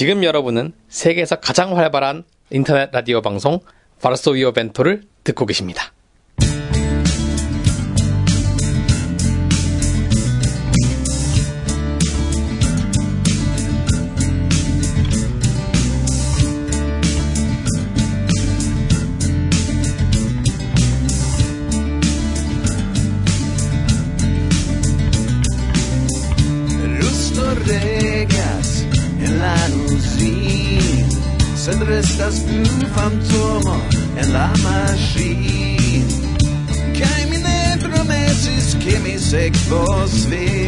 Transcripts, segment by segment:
지금 여러분은 세계에서 가장 활발한 인터넷 라디오 방송 바르소비오 벤토를 듣고 계십니다. Music for Sweet.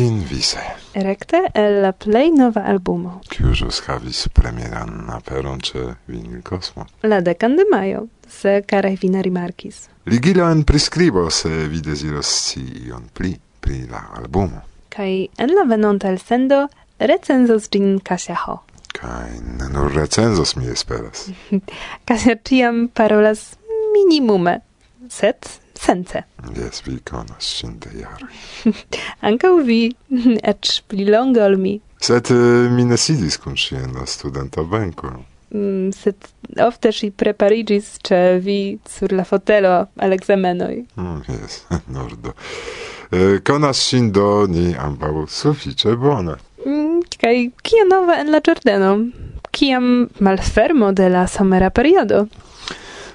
Martin Vise. Rekte el la plej nova albumo. Kiu ĵus havis premieran aperon ĉe Vinikosmo. La dekan de majo, se karaj vi rimarkis. Ligilo en priskribo, se vi deziros scii ion pli pri la albumo. Kaj en la venonta elsendo recenzos ĝin Kasia Ho. Kaj ne nur recenzos, mi esperas. Kasia ĉiam parolas minimume, sed sense. Yes, vi conas ŝin de jaroj. Ankaŭ vi, eĉ pli longe ol mi. Sed eh, mi ne sidis kun ŝi en la studenta banco. Mm, sed ofte ŝi prepariĝis ĉe vi sur la fotelo al ekzamenoj. Mm, yes, nordo. E, konas ŝin do ni ambaŭ sufiĉe bone. Mm, kaj kia nova en la ĝardeno? Kiam malfermo de la somera periodo?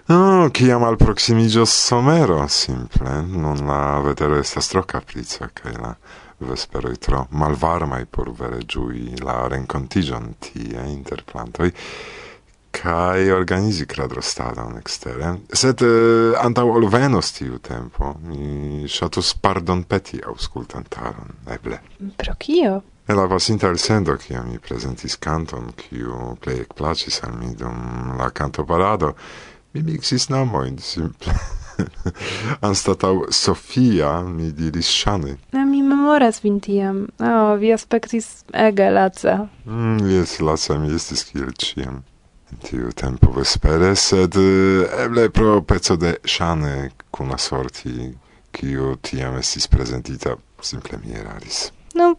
Ah, oh, ciam al proximigios somero, simple, non la vetero estas tro caprica, cae la vesperoi tro malvarmai por vere giui la rencontigion tie inter plantoi, cae organizi cradrostadon extere. Sed eh, antau ol venos tiu tempo, mi shatus pardon peti auscultantaron, eble. Pro cio? E la pasinta el sendo, mi presentis canton, ciu plei ec placis al mi dum la canto parado, Mi mixis nomojn simple. Anstataŭ Sofia mi diris Ŝani. Mi memoras vin tiam. Oh, vi aspektis ege laca. Mm, jes, laca mi estis kiel ĉiam. Tiu tempo vespere, sed eh, eble pro peco de Ŝane kun la sorti, kiu tiam estis prezentita, simple mi eraris. No,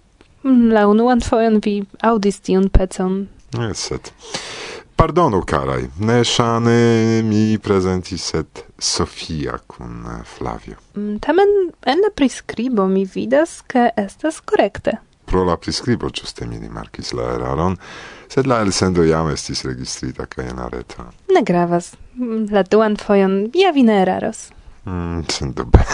la unuan fojon vi audis tiun pecon. Jes, sed... Pardonu, karaj, ne ŝane mi prezentiset Sofia kun eh, Flavio. Mm, tamen en la prescribo mi vidas, ke estas korekte. Pro la prescribo, ĝuste mi rimarkis la eraron, sed la elsendo jam estis registrita kaj en la reto. Ne gravas. Mm, la duan fojon ja vi ne eraros. Mm, sendube.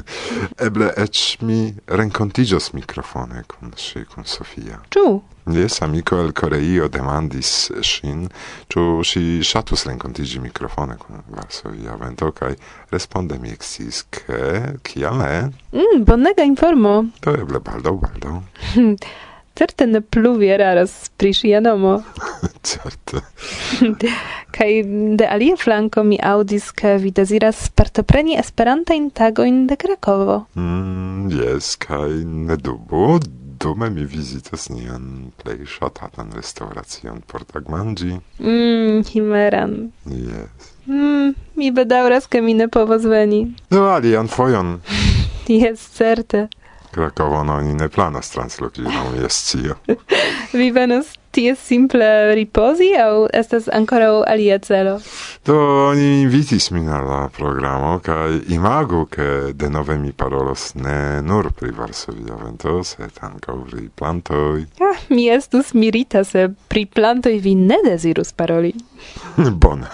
Eble eĉ mi rencontigios mikrofone kun si, kun Sofia. Ĉu? Jes, amico el Koreio demandis shin, ĉu si ŝatus renkontiĝi mikrofone kun Varsovia Vento kaj responde mi eksciis ke kial ne. Eh? Mm, bonega informo. Do eble baldaŭ baldaŭ. Certe ne plu raz pri ŝia nomo. Certe. kaj de alia flanko mi aŭdis, ke vi deziras partopreni Esperantajn tagojn de Krakovo. Mm, jes, kaj ne dubu, Dume mi vizitas nian plej ŝatatan restauracion por tagmanĝi. Mm, Himeran. Yes. Mm, mi bedaŭras, ke mi ne povos veni. Do alian fojon. Jes, certe. Krakowon oni ne planas transloki, no jest cio. Vi venas tie simple ripozi au estas ancora alia celo? Do oni invitis min al la programo kaj imagu ke denove mi parolos ne nur pri Varsovia vento, sed ankaŭ pri plantoj. Ah, mi estus mirita se pri plantoj vi ne dezirus paroli. Bona.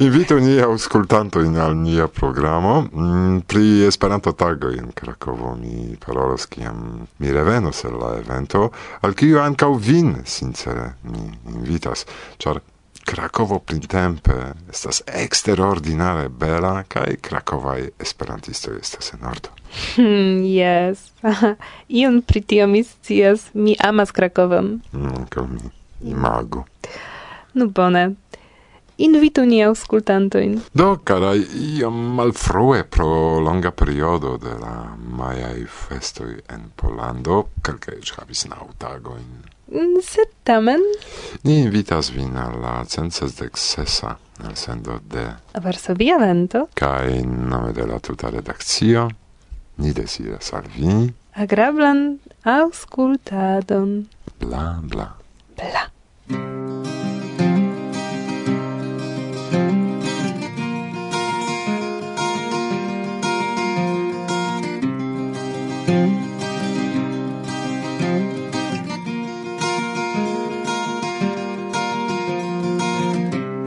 Invito ni auscultanto in al nia programo mm, pri Esperanto tago in Krakovo mi parolas kiam mi revenos el la evento al kiu ankaŭ vin sincere mi invitas ĉar Krakovo printempe estas eksterordinare bela kaj krakovaj esperantistoj estas en ordo. Hmm, yes. Ion pri tio mi scias. Mi amas Krakovon. Mm, mi imagu. Nu bone, Invitu ni auscultantoin. Do, cara, iam malfrue pro longa periodo de la maiai festoi en Polando, calcae havis nau tagoin. Mm, sed tamen... Ni invitas vin alla centsesdec sesa, al sendo de... Varsovia vento. Cae in nome de la tuta redakcio, ni desiras al vi... Agrablan auscultadon. Bla, bla. Bla.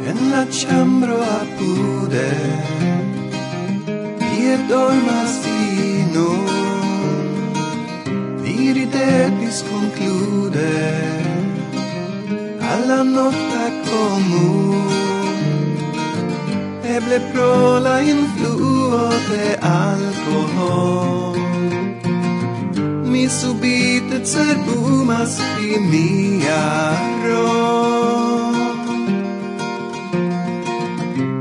En la chambro apude Ie dormas vino Vi ridetis conclude Alla nota comun eble pro la influo de alcohol mi subite cerbumas pri mia ro.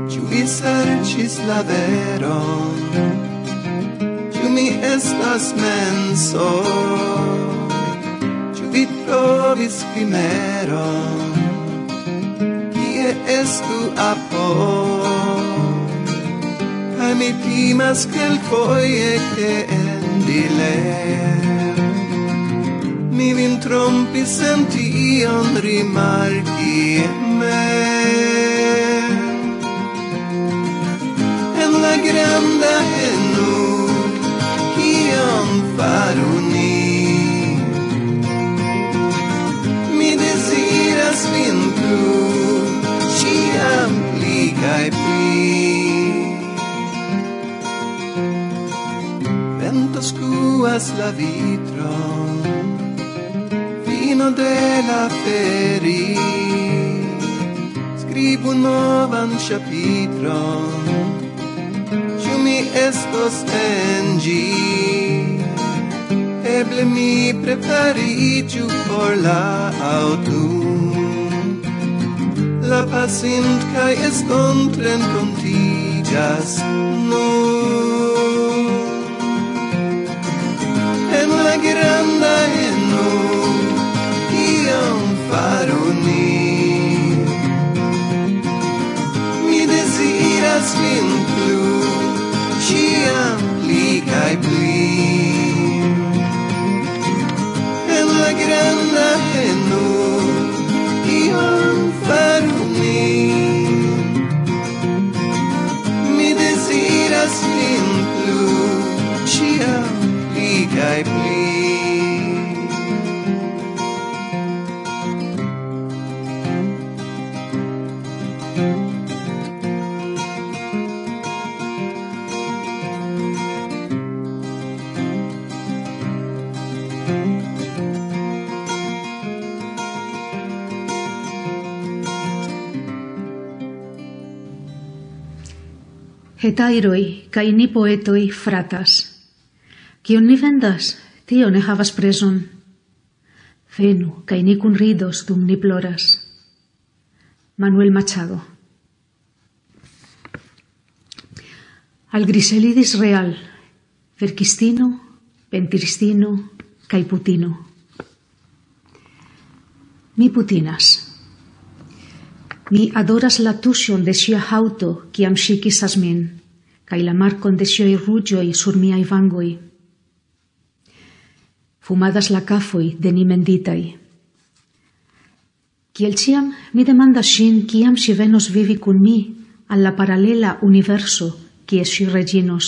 Ciu vi sercis la veron Ciu mi estas menso Ciu vi trovis primeron Kie estu apo. Kaj mi timas kelkfoje ke en dilemo mi vin trompis sen tion rimarki me. En la granda henu kion faru ni mi desiras vin plu ciam pli kaj pli. Vento cuas la vitron fino della la scrivo un nuovan capitro. Ciu mi estos en gi. Eble mi preparigio por la autum la pasint kai escontren contigas nun. En la granda Hetairoi, kai ni poetoi fratas. Kion ni vendas, tio ne havas preson. Venu, kai ni dum ni ploras. Manuel Machado. Al Griselidis real, verkistino, pentiristino, kai putino. Mi putinas. Mi adoras la tusion de sia haŭto kiam ŝi kisas min, kaj la markon de siaj ruĝoj sur miaj vangoj. Fumadas la kafoj de ni menditaj. Kiel ĉiam, mi demandas ŝin kiam ŝi venos vivi kun mi al la paralela universo kie ŝi reĝinos.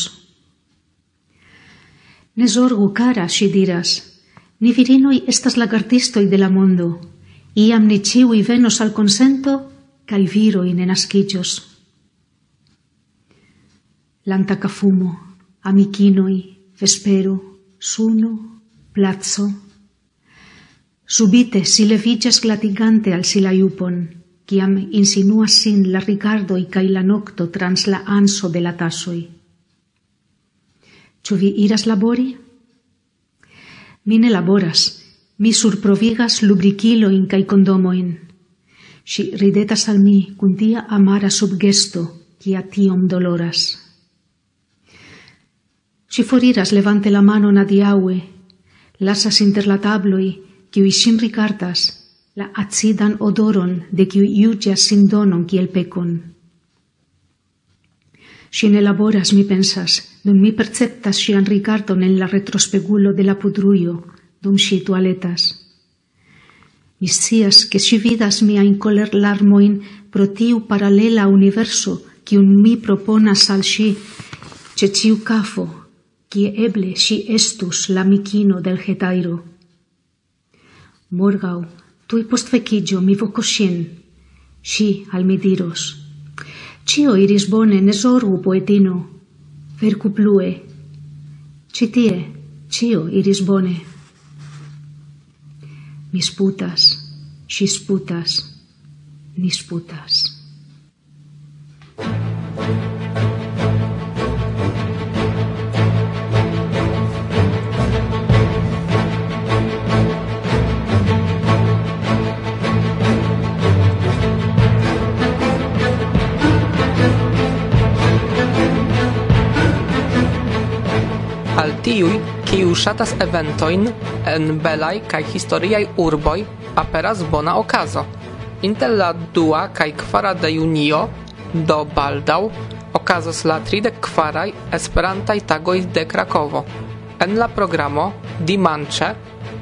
Ne zorgu, cara, ŝi diras, ni virinoj estas lagartistoj de la mondo. Iam ni ĉiuj venos al konsento cae viroi ne nascigios. Lantaca fumo, amicinoi, vespero, suno, plazzo. Subite si levigas glatigante al silaiupon, ciam insinuas sin la rigardoi cae la nocto trans la anso de la tasoi. Ciu vi iras labori? Mi ne laboras, mi surprovigas lubricilojn cae condomoin. Si ridetas al mi cun tia amara subgesto, quia tiom doloras. Si foriras levante la mano nadiaue, lasas inter la tabloi, qui sin ricartas, la acidan odoron de qui iugia sin donon kiel pecon. Si ne laboras, mi pensas, dum mi perceptas sian ricardon en la retrospegulo de la pudruio, dum si tualetas. Mi sias che si vidas miain colerlarmoin pro tiu paralela universo cium mi proponas al si ce ciu cafo, cie eble si estus l'amicino del getairo. Morgau, tui post vecigio mi voco sin, si al mi diros. Cio iris bone, ne sorgu poetino, vercu plue. Citie, cio iris bone mi sputas, si sputas, ni sputas. Al tiui kiu ŝatas eventojn en belaj kaj historiaj urboj, aperas bona okazo. Inter la dua kaj kvara de junio do baldaŭ okazos la tridek kvaraj Esperantaj tagoj de Krakovo. En la programo dimanĉe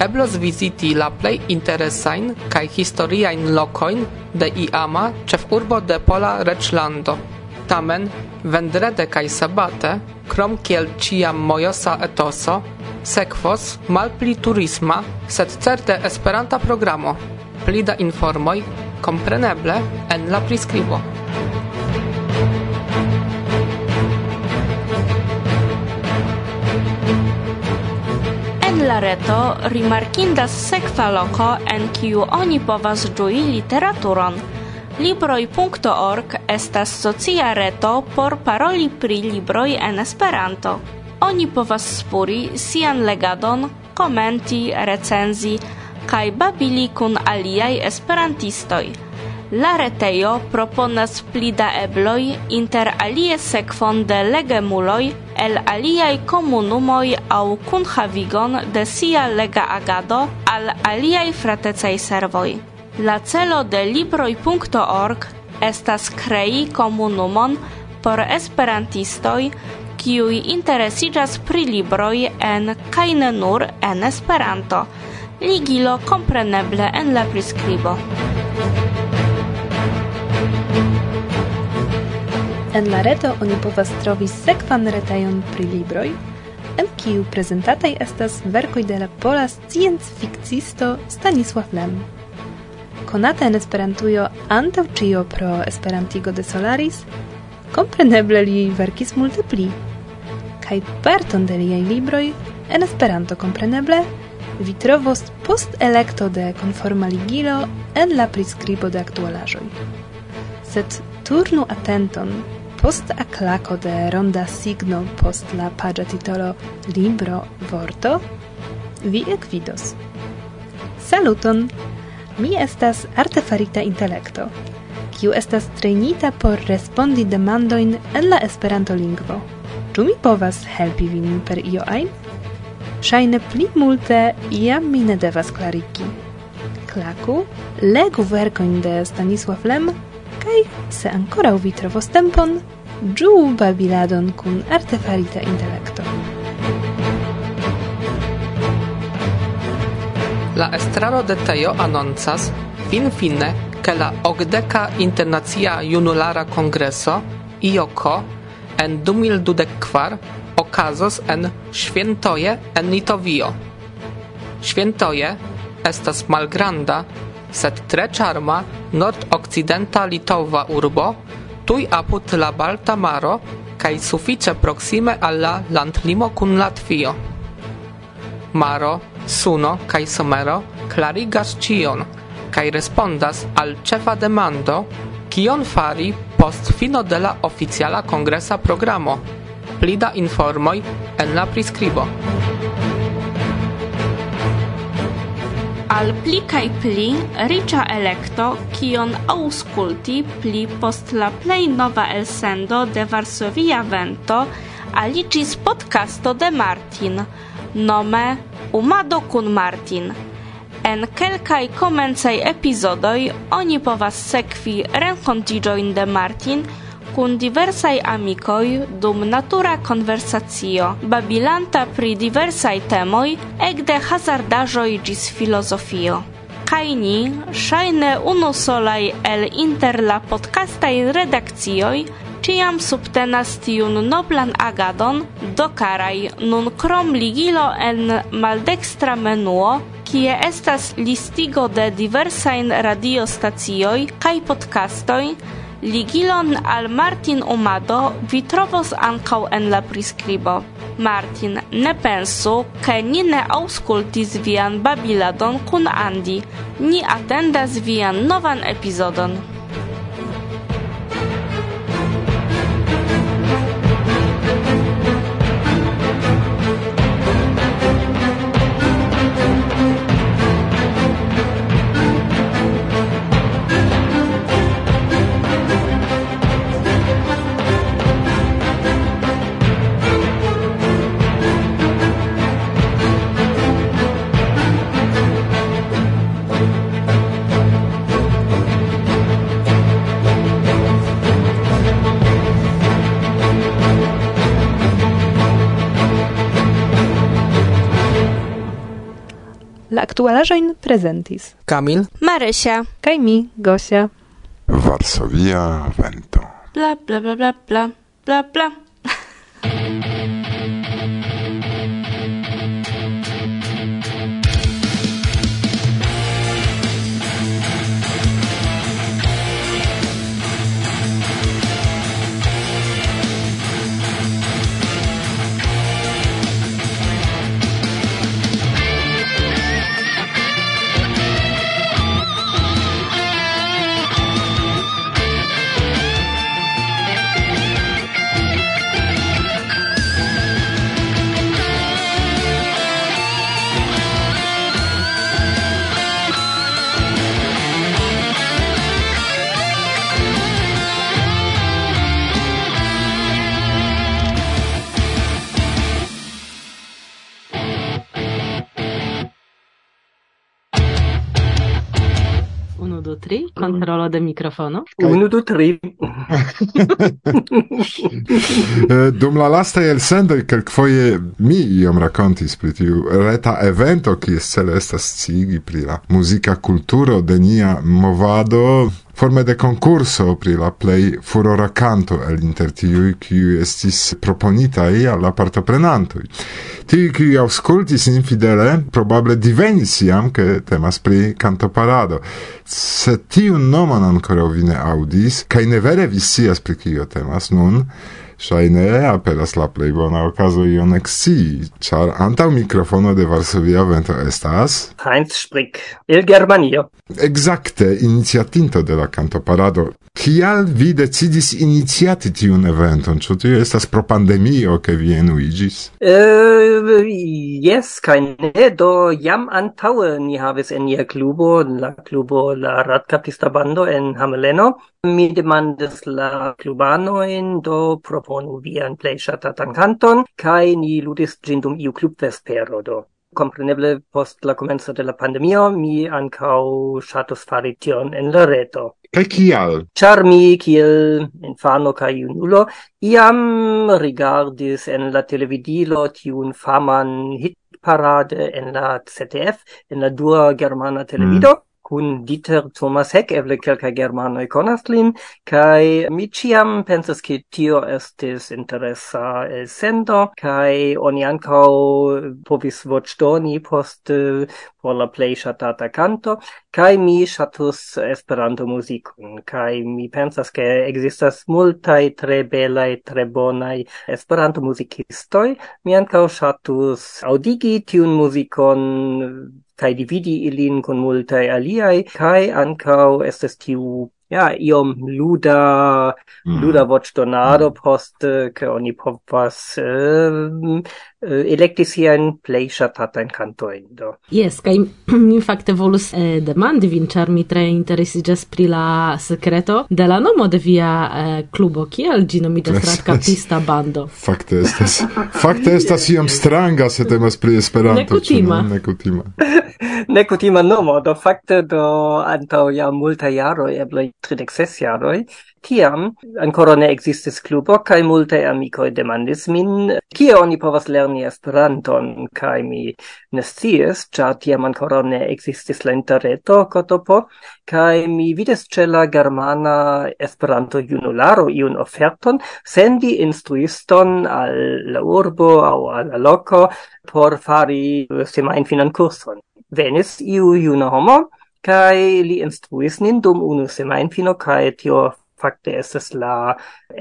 eblos viziti la plej interesajn kaj historiajn lokojn de iama ĉefurbo de Pola Reĝlando. Tamen vendrede kaj sabate, krom kiel ciam mojosa etoso, Sekvos malpli turisma, sed certe Esperanta programo. Pli da informoj kompreneble en la priskribo. En la reto rimarkindas sekva loko, en kiu oni povas ĝui literaturon. Libroi.org estas socia reto por paroli pri libroj en Esperanto oni povas spuri sian legadon, komenti, recenzi kaj babili kun aliaj esperantistoj. La retejo proponas pli da ebloj inter alie sekvon de legemuloj el aliaj komunumoj aŭ kunhavigon de sia lega agado al aliaj fratecaj servoj. La celo de libroj.org estas krei komunumon por esperantistoj, kiuj interesiĝas pri libroj en kaj ne nur en Esperanto. Ligilo kompreneble en la priskribo. En la reto oni povas trovi sekvan retejon pri libroj, en kiu prezentataj estas verkoj de la pola sciencfikcisto Stanisław Lem. Konata en Esperantujo antaŭ ĉio pro Esperantigo de Solaris, kompreneble li verkis multe pli kaj parton de liaj libroj en Esperanto kompreneble vi trovos post elekto de konforma ligilo en la priskribo de aktualaĵoj. Sed turnu atenton post aklako de ronda signo post la paĝa titolo Libro vorto vi ekvidos. Saluton! Mi estas artefarita intelekto, kiu estas trejnita por respondi demandoin en la Esperanto lingvo. Ĉu mi povas helpi vin per io ajn? Ŝajne pli multe jam mi ne devas klarigi. Klaku, legu verkojn de Stanisław Lem kaj se ankoraŭ vi trovos tempon, ĝuu babiladon kun artefarita intelekto. La estraro de Tejo anoncas finfine, ke la Ogdeka Internacia Junulara Kongreso IOKO en 2024 okazos en Świętoje en Litovio. Świętoje estas malgranda, sed tre charma nord-occidenta litova urbo, tui apud la Balta Maro kaj sufice proksime al la landlimo kun Latvio. Maro, suno kaj somero klarigas cion, kaj respondas al ĉefa demando Kion fari post fino de la oficiala kongresa programo? Plida informoj en la priskribo. Al pli kaj pli riĉa elekto, kion aŭskulti pli post la plej nova elsendo de Varsovia Vento, aliĝis podcasto de Martin, nome Umado kun Martin. En kelkaj komencaj epizodoj oni povas sekvi renkontiĝojn de Martin kun diversaj amikoj dum natura konversacio, babilanta pri diversaj temoj ekde hazardaĵoj ĝis filozofio. Kaj ni, ŝajne unusolaj el inter la podcastaj redakcioj, ciam subtenas tiun noblan agadon do karaj, nun krom ligilo en maldekstra menuo kie estas listigo de diversajn radiostacioj kaj podcastoj, ligilon al Martin Umado vi trovos ankaŭ en la priskribo. Martin, ne pensu, ke ni ne aŭskultis vian babiladon kun Andi. Ni atendas vian novan epizodon. Aktualaĵojn prezentis Kamil, Marysia. kaj mi, Gosia. Varsovia Vento. Bla bla bla bla bla bla bla. tri, kontrolo mm. de mikrofono. Minuto tri. Eh, dum la lasta el sendoj kelkfoje mi iom rakontis pri tiu reta evento kies cele estas sciigi pri la muzika kulturo de nia movado forme de concurso pri la plei furora canto el inter tiui kiuj estis proponitai al la partoprenantoj. Tiuj, kiuj aŭskultis infidele, probable divenis iam che temas pri cantoparado. Se tiu nomon ancora vi ne audis, kai ne vere vi scias pri kio temas nun, Shaine aperas la plej bona okazo ion ekscii, ĉar antaŭ mikrofono de Varsovia vento estas Heinz Sprick el Germanio. Exacte, iniciatinto de la kantoparado Kial vi decidis iniciati tiun eventon? Ĉu tio estas pro pandemio ke vi enuiĝis? Ehm, uh, yes, kaj ne, do jam antaŭe ni havis en nia klubo, la klubo la radkaptista bando en Hameleno. Mi demandis la klubanojn, do proponu vian plej ŝatatan kanton, kaj ni ludis ĝin dum iu klubvespero do compreneble post la comenzo de la pandemio mi ancau shatus fari tion en la reto. Kai kial? Char mi kiel infano kai junulo iam rigardis en la televidilo tiun faman hit parade en la ZDF, en la dua germana televido. Mm kun Dieter Thomas Heck eble kelka germanoj konas lin kaj mi ĉiam pensas ke tio estis interesa sendo kaj oni ankaŭ povis voĉdoni post por la plej ŝatata kanto kaj mi ŝatus Esperanto muzikon kaj mi pensas ke ekzistas multaj tre belaj tre bonaj Esperanto muzikistoj mi ankaŭ ŝatus aŭdigi tiun muzikon kai dividi ilin con multae aliai, kai ancau estes tiu ja iom luda mm. luda voĉdonado mm. poste eh, ke oni povas eh, eh, elekti siajn plej ŝatatajn kantojn do jes kaj mi fakte volus eh, demandi vin ĉar mi tre interesiĝas pri la sekreto de la nomo de via eh, klubo kiel ĝi nomiĝas radkapista bando fakte estas fakte estas iom stranga se temas pri Esperanto nekutima no? nekutima nekutima nomo do fakte do antaŭ jam multaj jaroj eble tridek ses jaroj tiam ancora ne existis klubo kaj multe amikoj demandis min kie oni povas lerni Esperanton? Kaj mi ne sciis cia tiam ancora ne existis la interreto kotopo kaj mi vides ce la germana Esperanto junularo iun oferton sendi instruiston al la urbo au al la loko por fari semajnfinan kurson. Venis iu juna homo kai li instruis nin dum unu semajnfino kai tio fakte estas la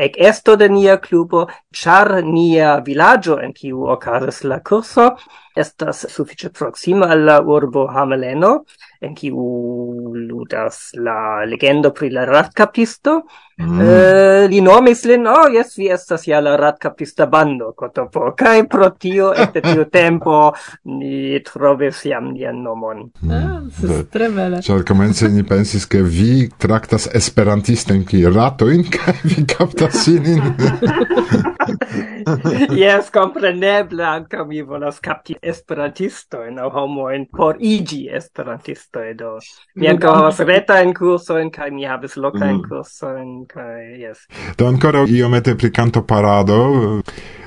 ekesto de nia klubo, char nia vilaĝo en kiu okazas la kurso estas sufiĉe proksima al la urbo Hameleno, en kiu ludas la legendo pri la ratkapisto, Mm. Uh, li nomis lin, oh, yes, vi estas ja la ratcapista bando, Kotopo, kaj pro tio, ekde tio tempo, ni trovis jam nian nomon. Mm. Ah, estas tre bele. Cial comence ni pensis, che vi traktas esperantistojn ki ratoin, kaj vi captas sinin. yes, compreneble, anca mi volas capti esperantistoin au homoin por igi esperantisto edo. Mi mm. anca havas reta in curso in, cae mi havas loca in mm. cursoin, kaj jes. Do io mette pri kantoparado.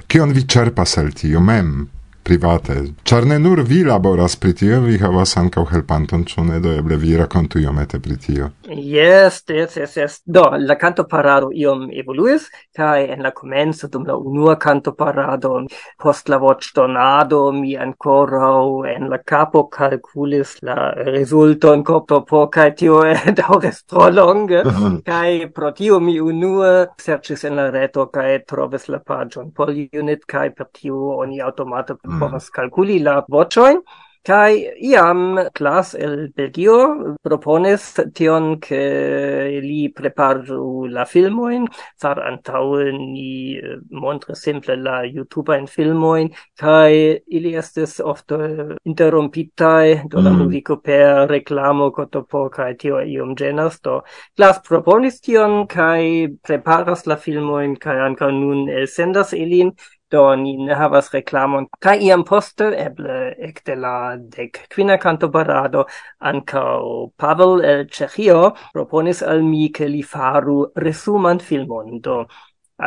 Kion vi ĉerpas el tio mem? private. Ĉar ne nur vi laboras pri tio, vi havas ankaŭ helpanton, ĉu ne do eble vi rakontu iomete pri tio? Yes, yes, yes, yes. Do, la canto parado iom evoluis, kai en la comenzo dum la unua canto parado post la voc donado mi ancora en la capo calculis la resulton copto po kai tio daures tro longe. Kai pro tio mi unua sercis en la reto kai trovis la pagion por unit kai per tio oni aŭtomate mm. povas calculi la vocioin, Kai iam class el Belgio propones tion che li preparu la filmoin, zar antaue ni eh, montre simple la YouTube in filmoin, kai ili estes ofte interrompitai do la mm. musico per reclamo cotopo, kai tio iom genas, do Klaas proponis tion, kai preparas la filmoin, kai anca nun sendas ilin, do ni ne havas reklamon kaj iam poste eble ekde la dek kvina kanto barado ankaŭ Pavel el Ĉeĥio proponis al mi ke li faru resuman filmon. Do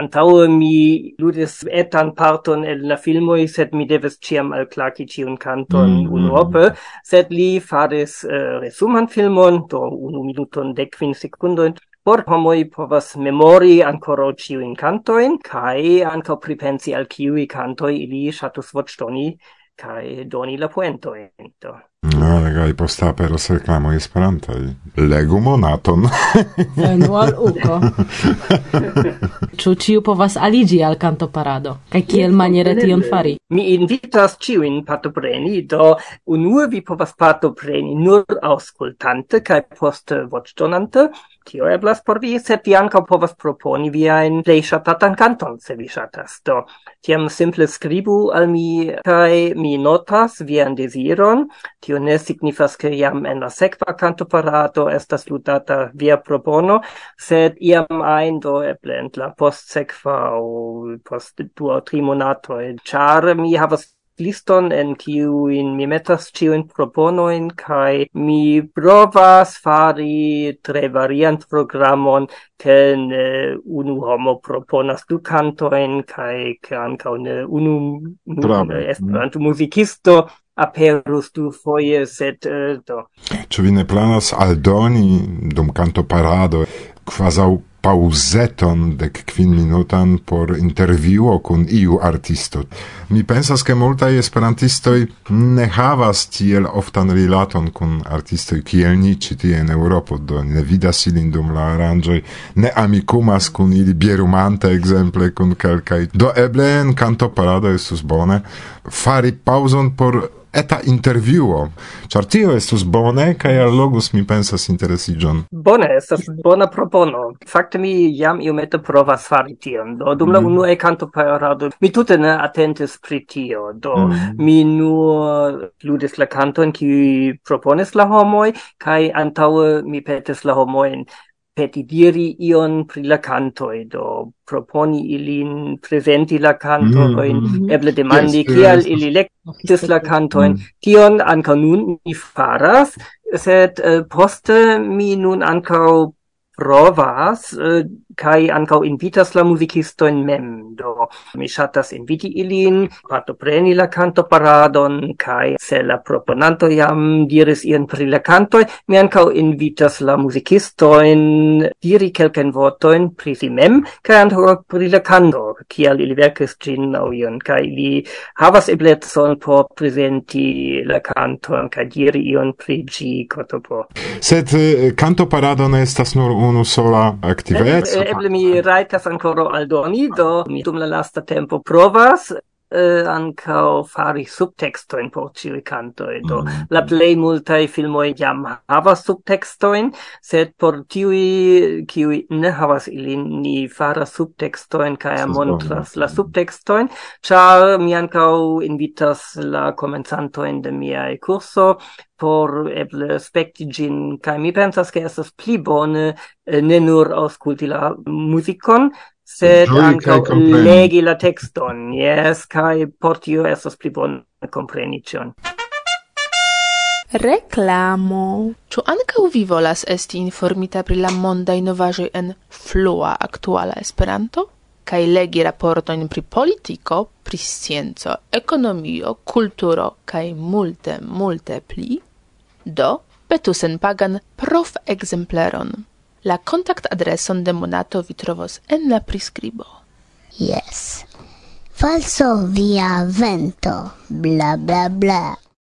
Antaue mi ludis etan parton el la filmoi, sed mi devis ciam al claci ciun canton mm, -hmm. unuope, mm. sed li faris uh, resuman filmon, do unu minuton dec quin secundoin, por homoi povas memori ankoraŭ ĉiujn cantoin, kaj anca pripensi al ciui cantoi ili ŝatus voĉdoni kai doni la puentoin. do. Ah, no, legaj posta aperos reklamoj esperantaj. Legu monaton. Venu al uko. Ĉu ciu povas aligi al kantoparado? Kaj kiel maniere tion fari? Mi invitas in partopreni, do unue vi povas partopreni nur auscultante, kaj poste voĉdonante, Tio eblas por vi, sed vi ankaŭ povas proponi viajn plej ŝatatan kanton, se vi ŝatas. Do, tiam simple skribu al mi kaj mi notas vian desiron, Tio ne signifas, ke jam en la sekva kantoparado estas ludata via propono, sed iam ajn do eble en la postsekva aŭ post du aŭ tri monatoj, ĉar mi havas liston en kiujn mi metas ĉiujn proponojn kai mi provas fari tre variant programon ken ne unu homo proponas du kantojn kai ke ankaŭ ne unu eh, Esperanto muzikisto aperus du foje sed uh, do. Ĉu vi ne planas aldoni dum kanto parado kvazaŭ pauzeton de kvin minutan por interviuo kun iu artisto. Mi pensas ke multaj esperantistoj ne havas tiel oftan rilaton kun artistoj kiel ni ĉi tie en Eŭropo, do ne vidas ilin dum la aranĝoj, ne amikumas kun ili bierumante ekzemple kun kelkaj. Do eble en kanto parado estus bone fari pauzon por eta interviuo, char tio estus bone kai allogus mi pensas interesiĝon. Bone, estas bona propono. Fakte mi jam iomete provas fari tion. Do dum mm. unue kanto parado mi tute ne attentis pri tio. Do mm. mi nur ludis la canton kiu proponis la homoi, kai antaue mi petis la homoin petidiri ion pri la cantoi, do proponi ilin presenti la cantoin, mm -hmm. eble demandi yes, kial yes. ili lectis la cantoin. Mm. Tion anca nun mi faras, sed uh, poste mi nun anca provas uh, kai ankau invitas la muzikistojn mem do mi shatas inviti ilin partopreni la kantoparadon kai se la proponanto jam diris ien pri la canto mi ankaŭ invitas la muzikistojn diri kelkajn vortojn pri si mem kai ankaŭ pri la canto kial ili verkis gin au ion kai li havas eblecon por presenti la canto kai diri ion pri gi kotopo sed eh, canto paradon estas nur unu sola aktiveco. Eh, eble mi rajtas al doni, do mi dum la lasta tempo provas eh, ancao fari subtextoin por ciui cantoi. Do, mm. la plei multae filmoi jam havas subtextoin, sed por tiui, kiui ne havas ilin, ni fara subtexto in cae montras la mm. subtextoin, char mi ancao invitas la comensantoin de miae curso por eble spekti gin, cae mi pensas che estes pli bone eh, ne nur ausculti la musicon, sed anche legi la tekston, jes, kai portio esas pli bon kompreni. Reklamo. Ĉu ankaŭ vi volas esti informita pri la mondaj novaĵoj en flua aktuala Esperanto? kaj legi raportojn pri politiko, pri scienco, ekonomio, kulturo kaj multe, multe pli? Do, petu senpagan prof ekzempleron. La contact-adreson de Monato vi trovos en la prescribo. Yes. Falso via vento, bla bla bla.